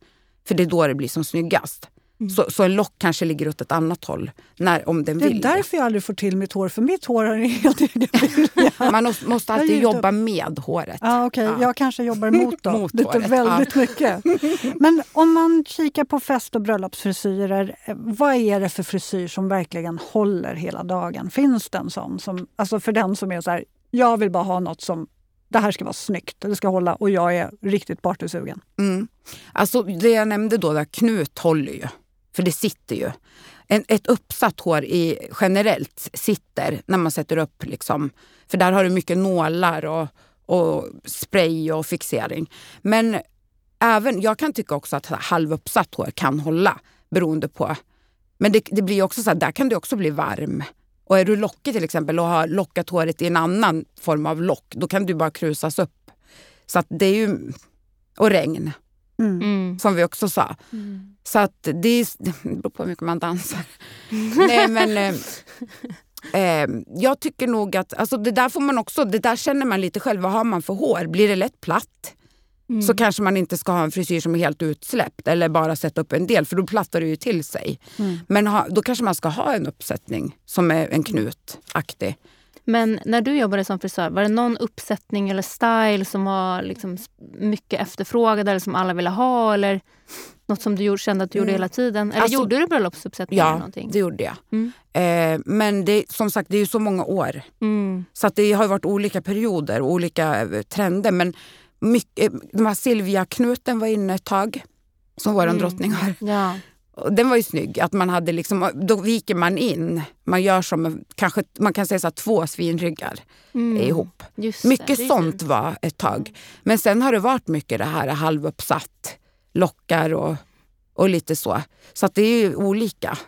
För det är då det blir som snyggast. Så, så en lock kanske ligger åt ett annat håll när, om den Det är vill. därför jag aldrig får till mitt hår, för mitt hår har en helt egen vilja. Man måste, alltid jobba upp. med håret. Ja, okej. Ja. Jag kanske jobbar emot då. Mot lite håret, väldigt mycket. Men om man kikar på fest och bröllopsfrisyrer, eh, vad är det för frisyr som verkligen håller hela dagen? Finns det en sån? Som, alltså för den som är så här, jag vill bara ha något som, det här ska vara snyggt, det ska hålla och jag är riktigt partysugen. Mm. Alltså det jag nämnde då, där, knut håller ju. För det sitter ju. En, ett uppsatt hår i, generellt sitter när man sätter upp. Liksom, för där har du mycket nålar och, och spray och fixering. Men även, jag kan tycka också att halvuppsatt hår kan hålla beroende på. Men det, det blir också så här, där kan du också bli varm. Och är du lockig till exempel och har lockat håret i en annan form av lock, då kan du bara krusas upp. Så att det är ju... Och regn Mm. Mm. som vi också sa. Mm. Så att det, är, det beror på hur mycket man dansar. Nej men eh, eh, jag tycker nog att alltså det där får man också, det där känner man lite själv. Vad har man för hår? Blir det lätt platt Mm. så kanske man inte ska ha en frisyr som är helt utsläppt eller bara sätta upp en del för då plattar det ju till sig. Mm. Men ha, då kanske man ska ha en uppsättning som är en knutaktig. Men när du jobbade som frisör, var det någon uppsättning eller style som var liksom mycket efterfrågad eller som alla ville ha? Eller något som du gjorde, kände att du gjorde Mm. hela tiden? Eller Alltså- gjorde du bröllopsuppsättningar eller Ja, någonting? det gjorde jag. Mm. Eh, men det, som sagt, det är ju så många år. Mm. Så att det har varit olika perioder och olika eh, trender. Men mycket, de här Silvia-knuten var inne ett tag, som vår Mm. drottning har. Ja. Den var ju snygg. Att man hade liksom, då viker man in. Man gör som, kanske, man kan säga så här, två svinryggar Mm. ihop. Just det, Mycket det sånt fint. var ett tag. Men sen har det varit mycket det här halvuppsatt, lockar och, och lite så. Så att det är ju olika.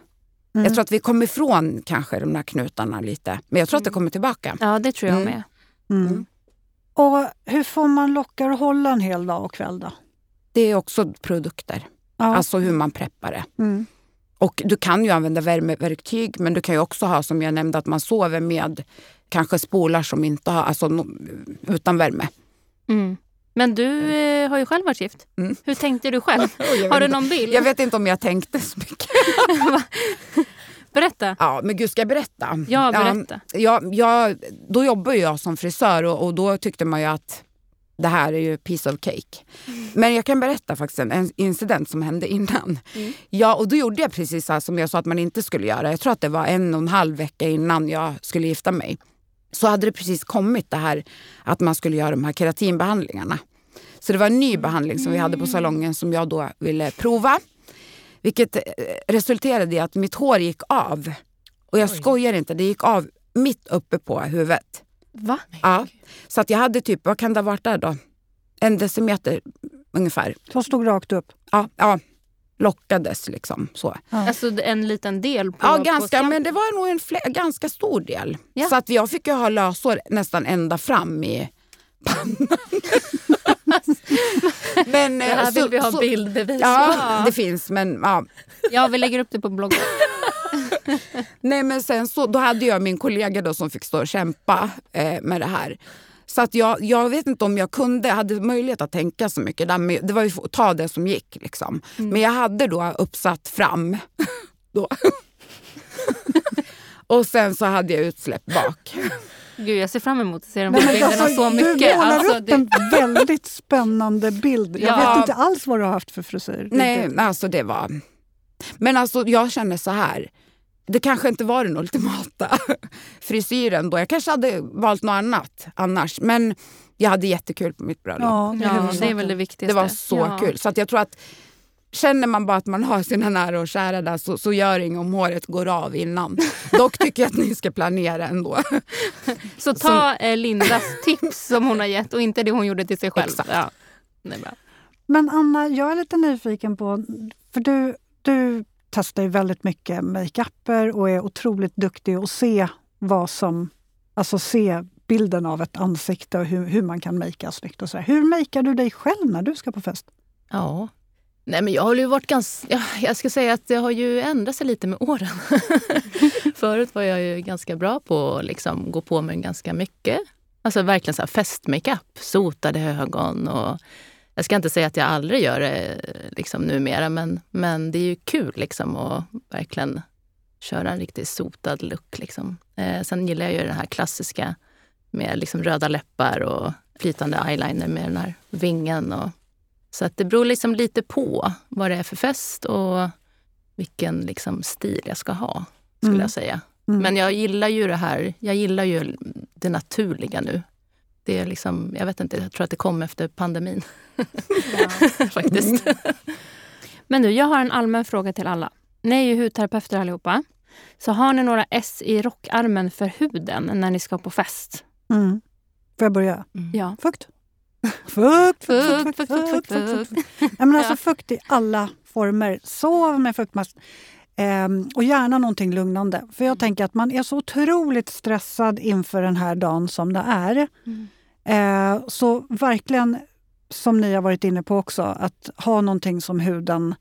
Mm. Jag tror att vi kommer ifrån kanske de där knutarna lite. Men jag tror att det kommer tillbaka. Ja, det tror jag Mm. med. Mm. Mm. Och hur får man lockar att hålla en hel dag och kväll då? Det är också produkter. Ja. Alltså hur man preppar det. Mm. Och du kan ju använda värmeverktyg men du kan ju också ha som jag nämnde att man sover med kanske spolar som inte har, alltså utan värme. Mm. Men du eh, har ju själv varit gift. Mm. Hur tänkte du själv? Har du någon bild? jag vet inte om jag tänkte så mycket. Berätta. Ja, men gud ska jag berätta? Ja, berätta. Ja, jag, då jobbar jag som frisör och, och då tyckte man ju att det här är ju piece of cake. Men jag kan berätta faktiskt en, en incident som hände innan. Mm. Ja, och då gjorde jag precis så som jag sa att man inte skulle göra. Jag tror att det var en och en halv vecka innan jag skulle gifta mig. Så hade det precis kommit det här att man skulle göra de här keratinbehandlingarna. Så det var en ny behandling som vi hade på salongen som jag då ville prova. Vilket eh, resulterade i att mitt hår gick av. Och jag skojar inte, det gick av mitt uppe på huvudet. Va? Ja. Så att jag hade typ, vad kan det ha varit där då? En decimeter ungefär. Som stod rakt upp. Ja, ja. lockades liksom så. Alltså en liten del på Ja, på ganska, skalpen. men det var nog en ganska stor del. Ja. Så att jag fick ju ha lösår nästan ända fram i pannan. men, Det här eh, vill så- vi ha så- bildbevis Ja, på. det finns, men ja. Ja, vi lägger upp det på bloggen. Nej, men sen så, då hade jag min kollega då som fick stå och kämpa eh, med det här. Så att jag, jag vet inte om jag kunde, hade möjlighet att tänka så mycket. Där, men det var ju att ta det som gick. Liksom. Men jag hade då uppsatt fram. då. och sen så hade jag utsläpp bak. Gud, jag ser fram emot att se de Nej, här men bilderna alltså, så Du mycket. målar Alltså, upp det, en väldigt spännande bild. Jag Ja. vet inte alls vad du har haft för frisyr. Nej, Inte- alltså det var... Men alltså jag känner så här. Det kanske inte var den ultimata frisyren då. Jag kanske hade valt något annat annars. Men jag hade jättekul på mitt bröllop. Ja, det Ja, det är väl det viktigaste. det var så ja. kul. Så att jag tror att Känner man bara att man har sina nära och kära där så, så gör inget om håret går av innan. Dock tycker jag att ni ska planera ändå. Så ta eh, Lindas tips som hon har gett och inte det hon gjorde till sig själv. Exakt. Ja. Men Anna, jag är lite nyfiken på, för du, du testar ju väldigt mycket makeuper och är otroligt duktig att se vad som, alltså se bilden av ett ansikte och hur, hur man kan makea snyggt och så. Hur makear du dig själv när du ska på fest? Ja. Nej, men jag har ju varit ganska... Jag ska säga att det har ju ändrat sig lite med åren. Förut var jag ju ganska bra på att liksom gå på mig ganska mycket. Alltså verkligen så här festmakeup, sotade ögon och... Jag ska inte säga att jag aldrig gör det liksom numera, men, men det är ju kul liksom att verkligen köra en riktigt sotad look. Liksom. Eh, sen gillar jag ju den här klassiska med liksom röda läppar och flytande eyeliner med den här vingen. Och, så att det beror liksom lite på vad det är för fest och vilken liksom stil jag ska ha, skulle Mm. jag säga. Mm. Men jag gillar ju det här, jag gillar ju det naturliga nu. Det är liksom, jag vet inte, jag tror att det kom efter pandemin faktiskt. Men du, jag har en allmän fråga till alla. Ni är ju hudterapeuter allihopa. Så har ni några S i rockarmen för huden när ni ska på fest? Mm. Får jag börja? Ja. Fukt. Fukt, Fukt, fukt, fukt, fukt, fukt. Ja, men alltså fukt i alla former. Sov med fuktmask. Ehm, och gärna någonting lugnande. För jag tänker att man är så otroligt stressad inför den här dagen som det är. Mm. Eh, så verkligen, som ni har varit inne på också, att ha någonting som huden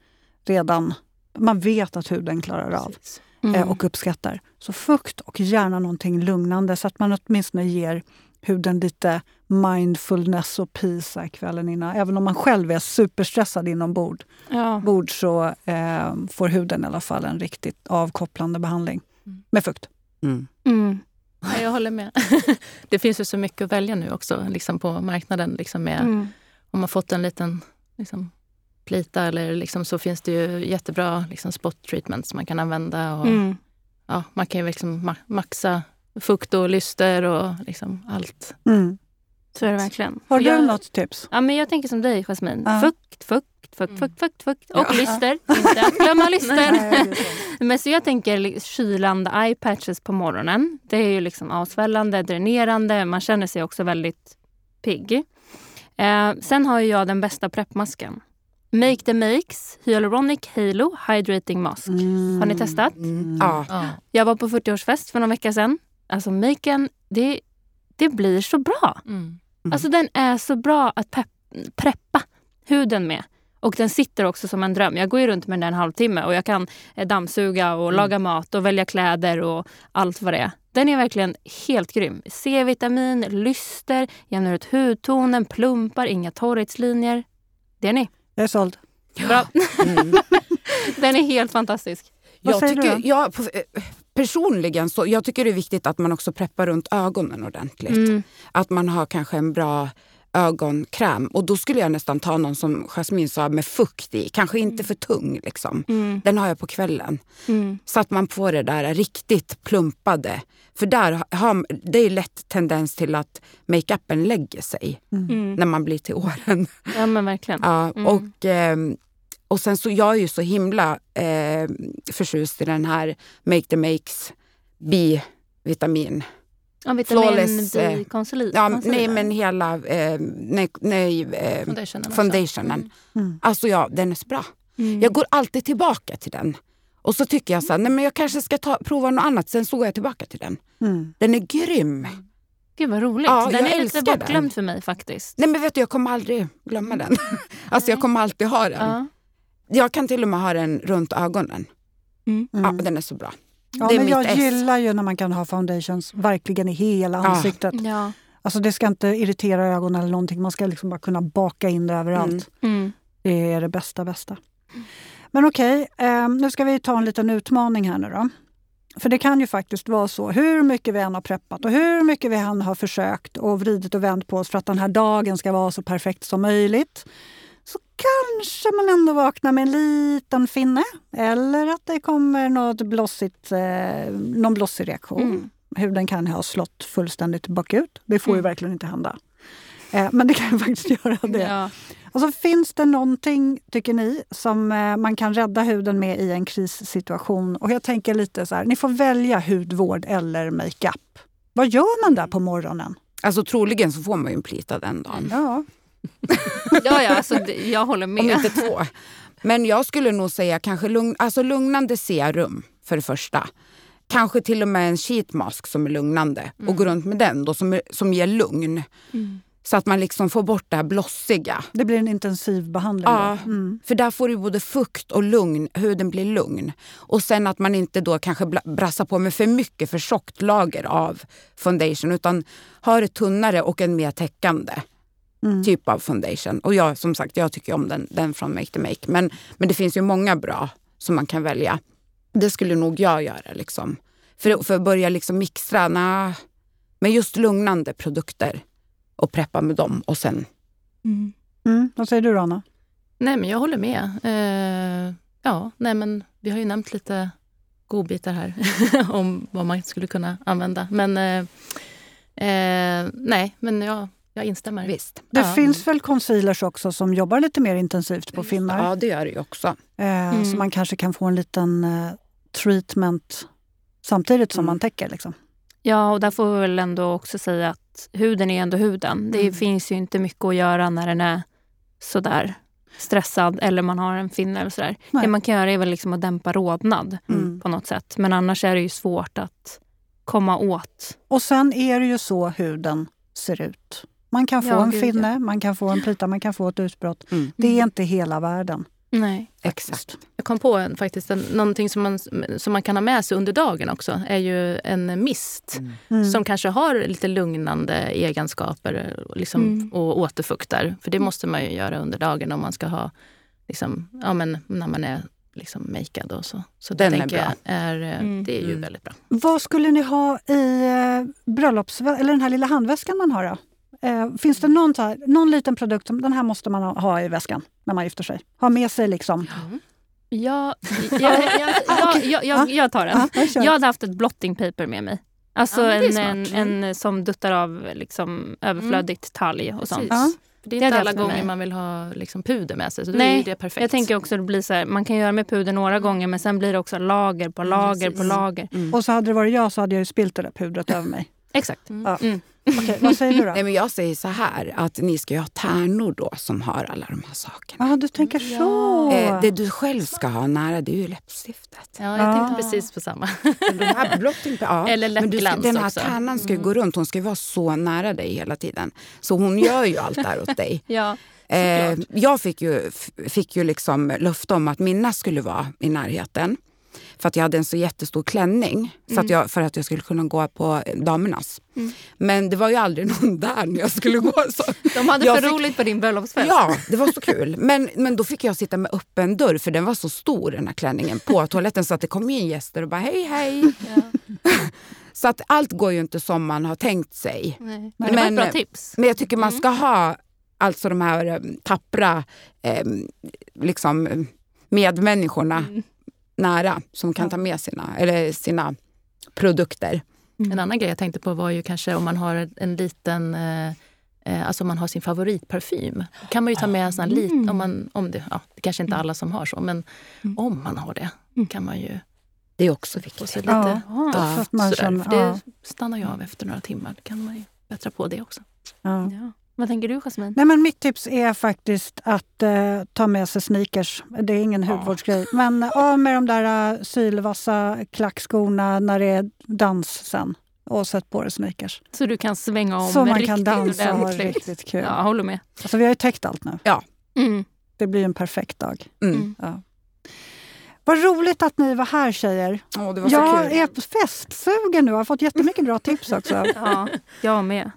redan... Man vet att huden klarar av. Mm. eh, och uppskattar. Så fukt och gärna någonting lugnande så att man åtminstone ger huden lite mindfulness och peace kvällen innan. Även om man själv är superstressad inombords Ja. bord så eh, får huden i alla fall en riktigt avkopplande behandling Mm. med fukt. Mm. Mm. Ja, jag håller med. det finns ju så mycket att välja nu också liksom på marknaden. Liksom med, Mm. Om man fått en liten liksom, plita eller liksom, så finns det ju jättebra liksom, spot treatments man kan använda. Och, Mm. ja, man kan ju liksom ma- maxa fukt och lyster och liksom allt. Mm. Så är det verkligen. Har du jag, något tips? Ja, men jag tänker som dig, Jasmin. Ja. Fukt, fukt, fukt, Mm. fukt, fukt, fukt. Och Ja. lyster. Inte att glömma lyster. Men så jag tänker kylande eye patches på morgonen. Det är ju liksom avsvällande, dränerande. Man känner sig också väldigt pigg. Eh, sen har ju jag den bästa preppmasken. Make the Makes Hyaluronic Halo Hydrating Mask. Mm. Har ni testat? Mm. Ja. Ja. Jag var på 40-årsfest för någon vecka sedan. Alltså maken, det, det blir så bra. Mm. Alltså den är så bra att pepp, preppa huden med. Och den sitter också som en dröm. Jag går ju runt med den en halvtimme och jag kan eh, dammsuga och Mm. laga mat och välja kläder och allt vad det är. Den är verkligen helt grym. C-vitamin, lyster, jämnar ut hudtonen, plumpar, inga torrhetslinjer. Det är ni. Jag är såld. Bra. Mm. Den är helt fantastisk. Vad Jag säger du tycker, då? jag, eh, personligen så jag tycker det är viktigt att man också preppar runt ögonen ordentligt. Mm. Att man har kanske en bra ögonkräm. Och då skulle jag nästan ta någon som Jasmine sa med fukt i. Kanske inte för tung liksom. Mm. Den har jag på kvällen. Mm. Så att man får det där riktigt plumpade. För där har, det är lätt tendens till att makeupen lägger sig Mm. när man blir till åren. Ja men verkligen. Ja, Mm. och, ehm, och sen så jag är ju så himla eh, förtjust i den här Make the Makes B-vitamin. Ja, vitamin eh. Ja, nej men hela eh, nej, nej, eh, Foundationen. foundationen. Mm. Alltså ja, den är så bra. Mm. Jag går alltid tillbaka till den. Och så tycker jag så här, nej men jag kanske ska ta, prova något annat. Sen så går jag tillbaka till den. Mm. Den är grym. Gud vad roligt. Ja, den är lite bortglömd för mig faktiskt. Nej men vet du, jag kommer aldrig glömma den. alltså jag kommer alltid ha den. Ja. Jag kan till och med ha den runt ögonen. Mm. Ja, den är så bra. Ja, det är men jag S. gillar ju när man kan ha foundations verkligen i hela Ja. ansiktet. Ja. Alltså det ska inte irritera ögonen eller någonting. Man ska liksom bara kunna baka in det överallt. Mm. Mm. Det är det bästa, bästa. Men okej, eh, nu ska vi ta en liten utmaning här nu då. För det kan ju faktiskt vara så, hur mycket vi än har preppat och hur mycket vi än har försökt och vridit och vänt på oss för att den här dagen ska vara så perfekt som möjligt, kanske man ändå vaknar med en liten finne. Eller att det kommer något blossigt, eh, någon blossig reaktion. Mm. Huden kan ha slått fullständigt bakut. Det får ju Mm. verkligen inte hända. Eh, men det kan ju faktiskt göra det. Ja. Och så finns det någonting, tycker ni, som eh, man kan rädda huden med i en krissituation. Och jag tänker lite så här, ni får välja hudvård eller makeup. Vad gör man där på morgonen? Alltså troligen så får man ju en plita den dagen. Ja, Ja, ja, alltså, jag håller Om med. inte två. Men jag skulle nog säga kanske lugn, alltså lugnande serum för det första. Kanske till och med en sheet mask som är lugnande och gå runt med den då som, är, som ger lugn. Mm. Så att man liksom får bort det här blossiga. det blir en intensiv behandling. då. Ja. Mm. För där får du både fukt och lugn, huden blir lugn. Och sen att man inte då kanske brassar på med för mycket för tjockt lager av foundation utan har ett tunnare och en mer täckande Mm. typ av foundation. Och jag som sagt, jag tycker om den, den från Make to Make. Men, men det finns ju många bra som man kan välja. Det skulle nog jag göra liksom. För, för att börja liksom mixtra, nah, men just lugnande produkter och preppa med dem och sen Mm. Mm. Vad säger du Rana? Nej, men jag håller med. Eh, ja, nej, men vi har ju nämnt lite godbitar här om vad man skulle kunna använda. Men eh, eh, nej, men jag, jag instämmer. visst. Det Ja. finns väl concealers också som jobbar lite mer intensivt på finnar. Ja, det gör det ju också. Eh, Mm. Så man kanske kan få en liten eh, treatment samtidigt som Mm. man täcker. Liksom. Ja, och där får vi väl ändå också säga att huden är ändå huden. Det Mm. finns ju inte mycket att göra när den är sådär stressad eller man har en finne eller sådär. Nej. Det man kan göra är väl liksom att dämpa rodnad Mm. på något sätt. Men annars är det ju svårt att komma åt. Och sen är det ju så huden ser ut. Man kan få Ja, en gud, finne, man kan få en plita, man kan få ett utbrott. Mm. Det är inte hela världen. Nej. Exakt. Jag kom på en, faktiskt en, någonting som man, som man kan ha med sig under dagen också. är ju en mist Mm. som kanske har lite lugnande egenskaper liksom, Mm. och återfuktar. För det måste man ju göra under dagen om man ska ha, liksom, ja, men när man är liksom makead och så. Så det Den är tänker bra. jag är, eh, Mm. det är ju Mm. väldigt bra. Vad skulle ni ha i eh, bröllops... eller den här lilla handväskan man har? Då? Eh, finns det någon, här, någon liten produkt som den här måste man ha, i väskan när man gifter sig? Ha med sig liksom. Ja, jag, jag, jag, jag, jag, jag tar den. Ja, jag hade haft ett blotting paper med mig. Alltså är en, smart. en, en som duttar av liksom överflödigt talg och sånt. Det är inte alla gånger man vill ha liksom, puder med sig. Så Nej, det perfekt. Jag tänker också att det blir så här, man kan göra med puder några gånger men sen blir det också lager på lager på precis. lager. Mm. Och så hade det varit jag så hade jag ju spilt det där pudret över mig. Exakt. Mm. Ja. Mm. Okej, vad säger du då? Nej, men jag säger så här, att ni ska ju ha tärnor då som har alla de här sakerna. Ja, du tänker så. Eh, det du själv ska ha nära det är ju läppstiftet. Ja, jag tänkte Ja. precis på samma. De här blotting, ja, Eller läppglans Den här också. tärnan ska ju gå runt, hon ska ju vara så nära dig hela tiden. Så hon gör ju allt där åt dig. Ja. Eh, jag fick ju, fick ju liksom löfte om att mina skulle vara i närheten. För att jag hade en så jättestor klänning. Så att jag, för att jag skulle kunna gå på damernas. Mm. Men det var ju aldrig någon där när jag skulle gå. Så. De hade för fick- roligt på din bröllopsfest. Ja, det var så kul. Men, men då fick jag sitta med öppen dörr för den var så stor den här klänningen på toaletten så att det kom in gäster och bara hej hej. Så att allt går ju inte som man har tänkt sig. Nej. Men det var ett bra tips. Men jag tycker man Mm. ska ha alltså de här eh, tappra eh, liksom, eh, medmänniskorna Mm. Nära som kan ta med sina, eller sina produkter. En annan grej jag tänkte på var ju kanske om man har en liten eh, eh, Alltså om man har sin favoritparfym. Då kan man ju ta med en sån här Mm. liten, om man, om det, ja, det kanske inte alla som har så, men Mm. om man har det Mm. kan man ju Det är också viktigt. lite Ja, Ja. att man sådär. känner, För det ja, stannar ju av efter några timmar. Då kan man ju bättra på det också. ja. Ja. Vad tänker du Jasmin? Nej, men mitt tips är faktiskt att eh, ta med sig sneakers. Det är ingen hudvårdsgrej. Men av med de där uh, sylvassa klackskorna när det är dans sen. Och sätt på dig sneakers. Så du kan svänga om Så man riktigt kan dansa och ha riktigt kul. Ja, jag håller med. Alltså, vi har ju täckt allt nu. Mm. Det blir en perfekt dag. Mm. Mm. Ja. Vad roligt att ni var här tjejer. Åh, det var så Jag kul. är festsugen nu. Jag har fått jättemycket bra tips också. Ja, jag med.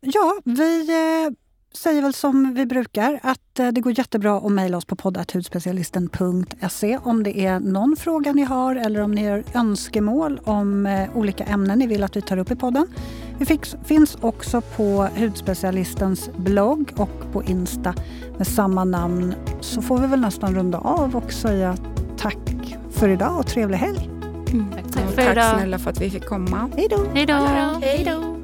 Ja, vi, eh, säger väl som vi brukar att eh, det går jättebra att mejla oss på poddathudspecialisten.se om det är någon fråga ni har eller om ni har önskemål om eh, olika ämnen ni vill att vi tar upp i podden. Vi finns också på Hudspecialistens blogg och på Insta med samma namn. Så får vi väl nästan runda av och säga tack för idag och trevlig helg. Mm. Tack, tack, tack snälla för att vi fick komma. Hej då! Hej då!